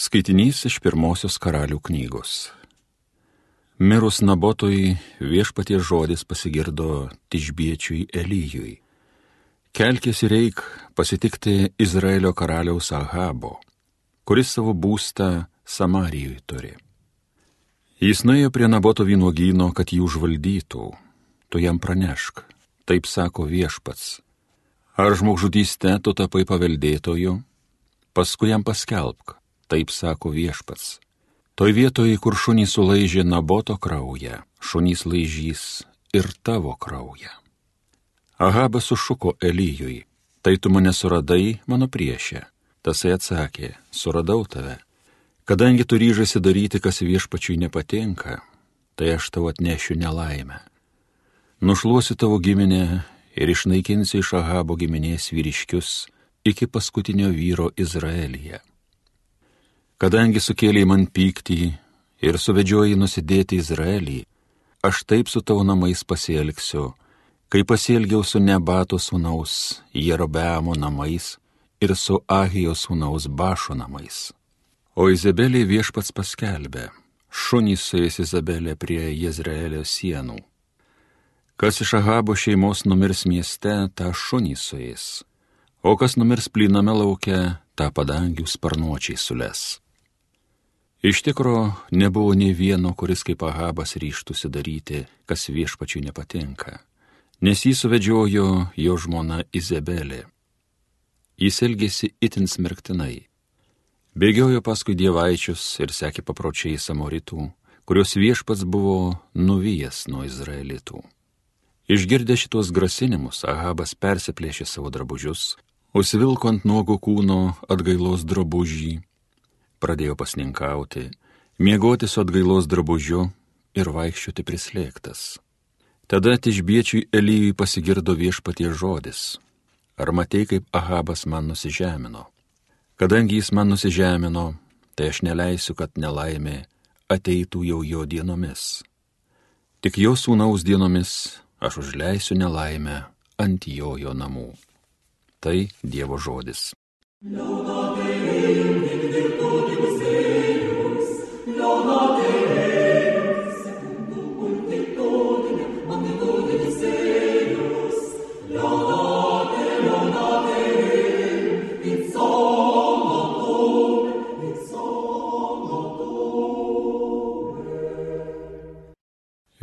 Skaitinys iš pirmosios karalių knygos. Mirus Nabotui viešpaties žodis pasigirdo tižbiečiui Elyjui. Kelkis ir reik pasitikti Izraelio karaliaus Ahabo, kuris savo būstą Samarijui turi. Jis nuėjo prie Naboto vynuogyno, kad jį užvaldytų. Tu jam pranešk, taip sako viešpats. Ar žmogžudystė tu tapai paveldėtoju, paskui jam paskelbk taip sako viešpats. Toj vietoje, kur šunys sulaižė naboto kraują, šunys laižys ir tavo kraują. Ahabas sušuko Elyjui, tai tu mane suradai, mano priešė. Tasai atsakė, suradau tave. Kadangi tu ryžasi daryti, kas viešpačiui nepatinka, tai aš tau atnešiu nelaimę. Nušluosi tavo giminę ir išnaikinsi iš Ahabo giminės vyriškius iki paskutinio vyro Izraelyje. Kadangi sukėlė man pyktį ir suvedžioji nusidėti Izraelį, aš taip su tavo namais pasielgsiu, kai pasielgiau su Nebato sūnaus Jerobeamo namais ir su Ahijos sūnaus Bašo namais. O Izabelė viešpats paskelbė, šunys suės Izabelė prie Jezraelio sienų. Kas iš Ahabo šeimos numirs mieste, tą šunį suės, o kas numirs plyname lauke, tą padangių sparnuočiai sules. Iš tikro nebuvo nei vieno, kuris kaip Ahabas ryštųsi daryti, kas viešpačiui nepatinka, nes jį suvedžiojo jo žmona Izabelė. Jis elgėsi itin smerktinai. Bėgiojo paskui dievaičius ir sekė papročiai samoritų, kurios viešpats buvo nuvyjęs nuo izraelitų. Išgirdę šitos grasinimus, Ahabas persiplėšė savo drabužius, užsivilko ant nuogo kūno atgailos drabužį pradėjo pasninkauti, miegoti su atgailos drabužiu ir vaikščioti prislėgtas. Tada tižbiečiui Elyjui pasigirdo viešpatie žodis. Ar matei, kaip Ahabas man nusižemino? Kadangi jis man nusižemino, tai aš neleisiu, kad nelaimė ateitų jau jo dienomis. Tik jo sūnaus dienomis aš užleisiu nelaimę ant jo jo namų. Tai Dievo žodis. Liūdate,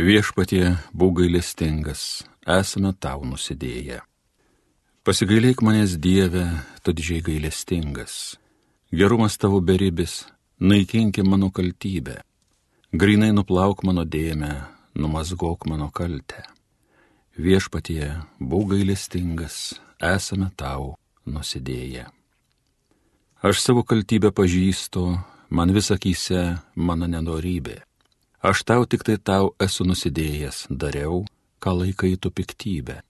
Viešpatie, būk gailestingas, esame tau nusidėję. Pasigailėk manęs Dieve, tu didžiai gailestingas. Gerumas tavo beribis, naikinki mano kaltybę. Grinai nuplauk mano dėmę, numazgok mano kaltę. Viešpatie, būk gailestingas, esame tau nusidėję. Aš savo kaltybę pažįstu, man visakyse mano nedorybė. Aš tau tik tai tau esu nusidėjęs, dariau, ką laikai tu piktybę.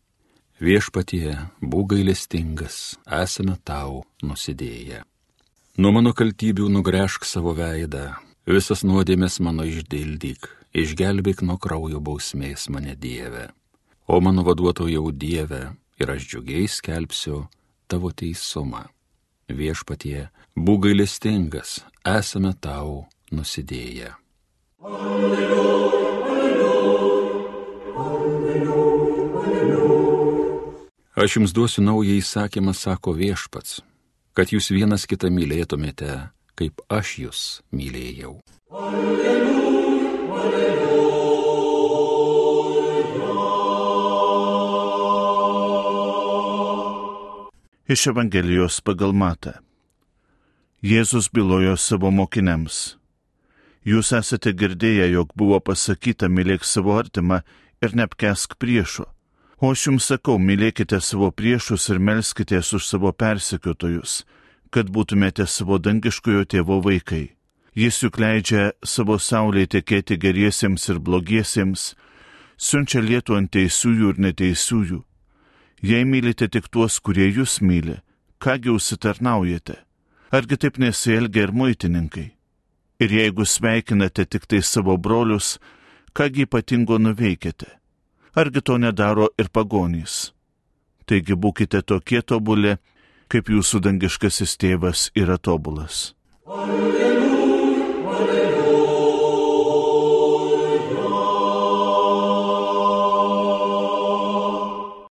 Viešpatie, būk gailestingas, esame tau nusidėję. Nuo mano kaltybių nugręžk savo veidą, visas nuodėmės mano išdildyk, išgelbėk nuo kraujo bausmės mane Dieve. O mano vaduotojau Dieve, ir aš džiugiai skelbsiu tavo teisumą. Viešpatie, būk gailestingas, esame tau nusidėję. Aš jums duosiu naują įsakymą, sako viešpats, kad jūs vienas kitą mylėtumėte, kaip aš jūs mylėjau. Alleluja, alleluja. Iš Evangelijos pagal matą. Jėzus bylojo savo mokiniams Jūs esate girdėję, jog buvo pasakyta mylėk savo artimą ir neapkesk priešo. O aš jums sakau, mylėkite savo priešus ir melskitės už savo persekiotojus, kad būtumėte savo dangiškojo tėvo vaikai. Jis juk leidžia savo saulėje tekėti geriesiems ir blogiesiems, siunčia lietų ant teisųjų ir neteisųjų. Jei mylite tik tuos, kurie jūs myli, kągi užsitarnaujate? Argi taip nesielgia ir muitininkai? Ir jeigu sveikinate tik tai savo brolius, kągi ypatingo nuveikite? Argi to nedaro ir pagonys? Taigi būkite tokie tobulė, kaip jūsų dangiškasis tėvas yra tobulas. Alleluja, alleluja.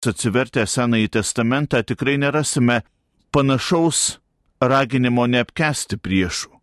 atsivertę Senąjį testamentą tikrai nerasime panašaus raginimo neapkesti priešų.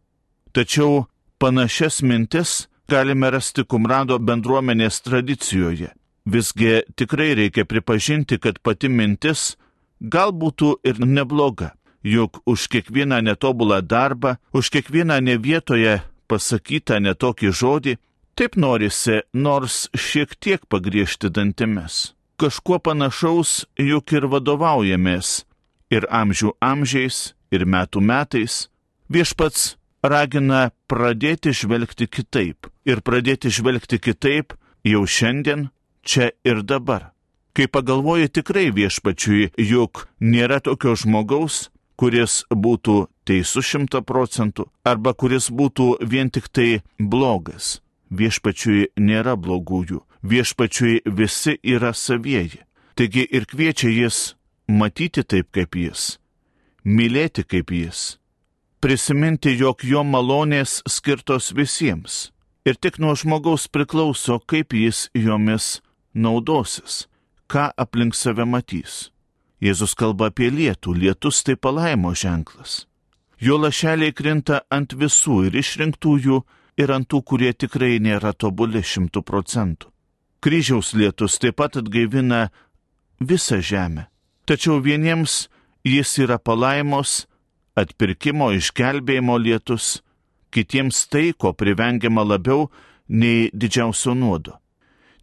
Tačiau panašias mintis galime rasti Kumrado bendruomenės tradicijoje. Visgi tikrai reikia pripažinti, kad pati mintis gal būtų ir nebloga, juk už kiekvieną netobulą darbą, už kiekvieną ne vietoje pasakytą netokį žodį, taip norisi nors šiek tiek pagriežti dantimis. Kažkuo panašaus juk ir vadovaujamės ir amžių amžiais, ir metų metais. Viešpats ragina pradėti žvelgti kitaip ir pradėti žvelgti kitaip jau šiandien, čia ir dabar. Kai pagalvoji tikrai viešpačiui, juk nėra tokio žmogaus, kuris būtų teisus šimta procentų arba kuris būtų vien tik tai blogas. Viešpačiui nėra blogųjų, viešpačiui visi yra savieji. Taigi ir kviečia jis matyti taip kaip jis, mylėti kaip jis, prisiminti, jog jo malonės skirtos visiems ir tik nuo žmogaus priklauso, kaip jis jomis naudosis ką aplink save matys. Jėzus kalba apie lietų, lietus tai palaimo ženklas. Jo lašeliai krinta ant visų ir išrinktųjų, ir ant tų, kurie tikrai nėra tobuli šimtų procentų. Kryžiaus lietus taip pat atgaivina visą žemę. Tačiau vieniems jis yra palaimos, atpirkimo, išgelbėjimo lietus, kitiems tai, ko privengiama labiau nei didžiausio nuodo.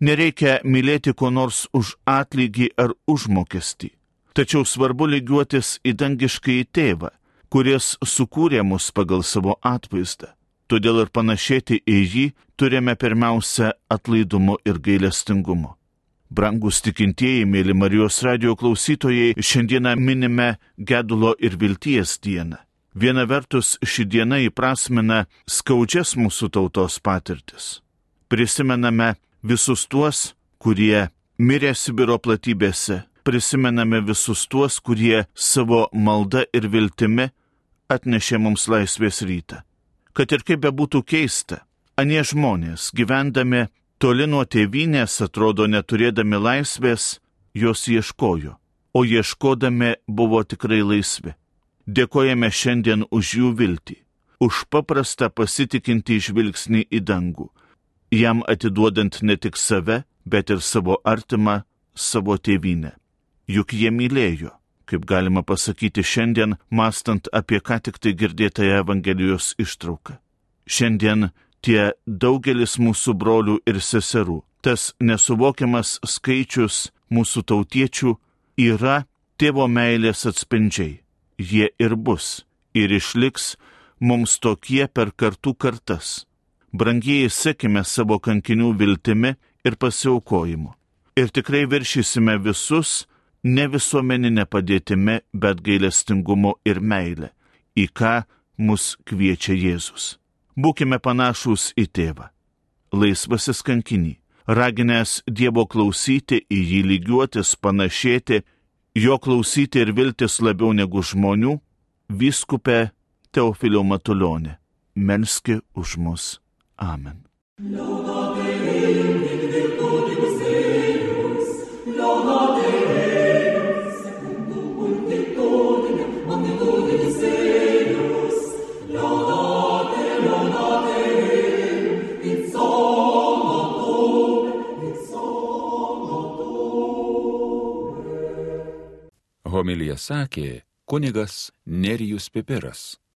Nereikia mylėti ko nors už atlygį ar užmokestį. Tačiau svarbu lygiuotis į dangiškai tėvą, kuris sukūrė mus pagal savo atvaizdą. Todėl ir panašėti į jį turime pirmiausia atlaidumo ir gailestingumo. Brangus tikintieji, mėly Marijos radio klausytojai, šiandieną minime gedulo ir vilties dieną. Viena vertus ši diena įprasmina skaudžias mūsų tautos patirtis. Prisimename visus tuos, kurie mirė Sibiro platybėse, prisimename visus tuos, kurie savo malda ir viltimi atnešė mums laisvės rytą. Kad ir kaip bebūtų keista, anie žmonės, gyvendami toli nuo tėvynės, atrodo neturėdami laisvės, jos ieškojo, o ieškodami buvo tikrai laisvi. Dėkojame šiandien už jų viltį, už paprastą pasitikinti žvilgsnį į dangų, jam atiduodant ne tik save, bet ir savo artimą, savo tėvynę. Juk jie mylėjo, kaip galima pasakyti šiandien, mastant apie ką tik tai girdėtąją Evangelijos ištrauką. Šiandien tie daugelis mūsų brolių ir seserų, tas nesuvokiamas skaičius mūsų tautiečių yra tėvo meilės atspindžiai. Jie ir bus, ir išliks mums tokie per kartų kartas brangieji sekime savo kankinių viltimi ir pasiaukojimu. Ir tikrai viršysime visus ne visuomeninę padėtimi, bet gailestingumu ir meilę, į ką mus kviečia Jėzus. Būkime panašus į tėvą. Laisvasis kankinį, raginęs Dievo klausyti, į jį lygiuotis, panašėti, jo klausyti ir viltis labiau negu žmonių, viskupė Teofilio Matulionė, melski už mus. Amen. Homilija sakė kunigas Nerijus Pipiras.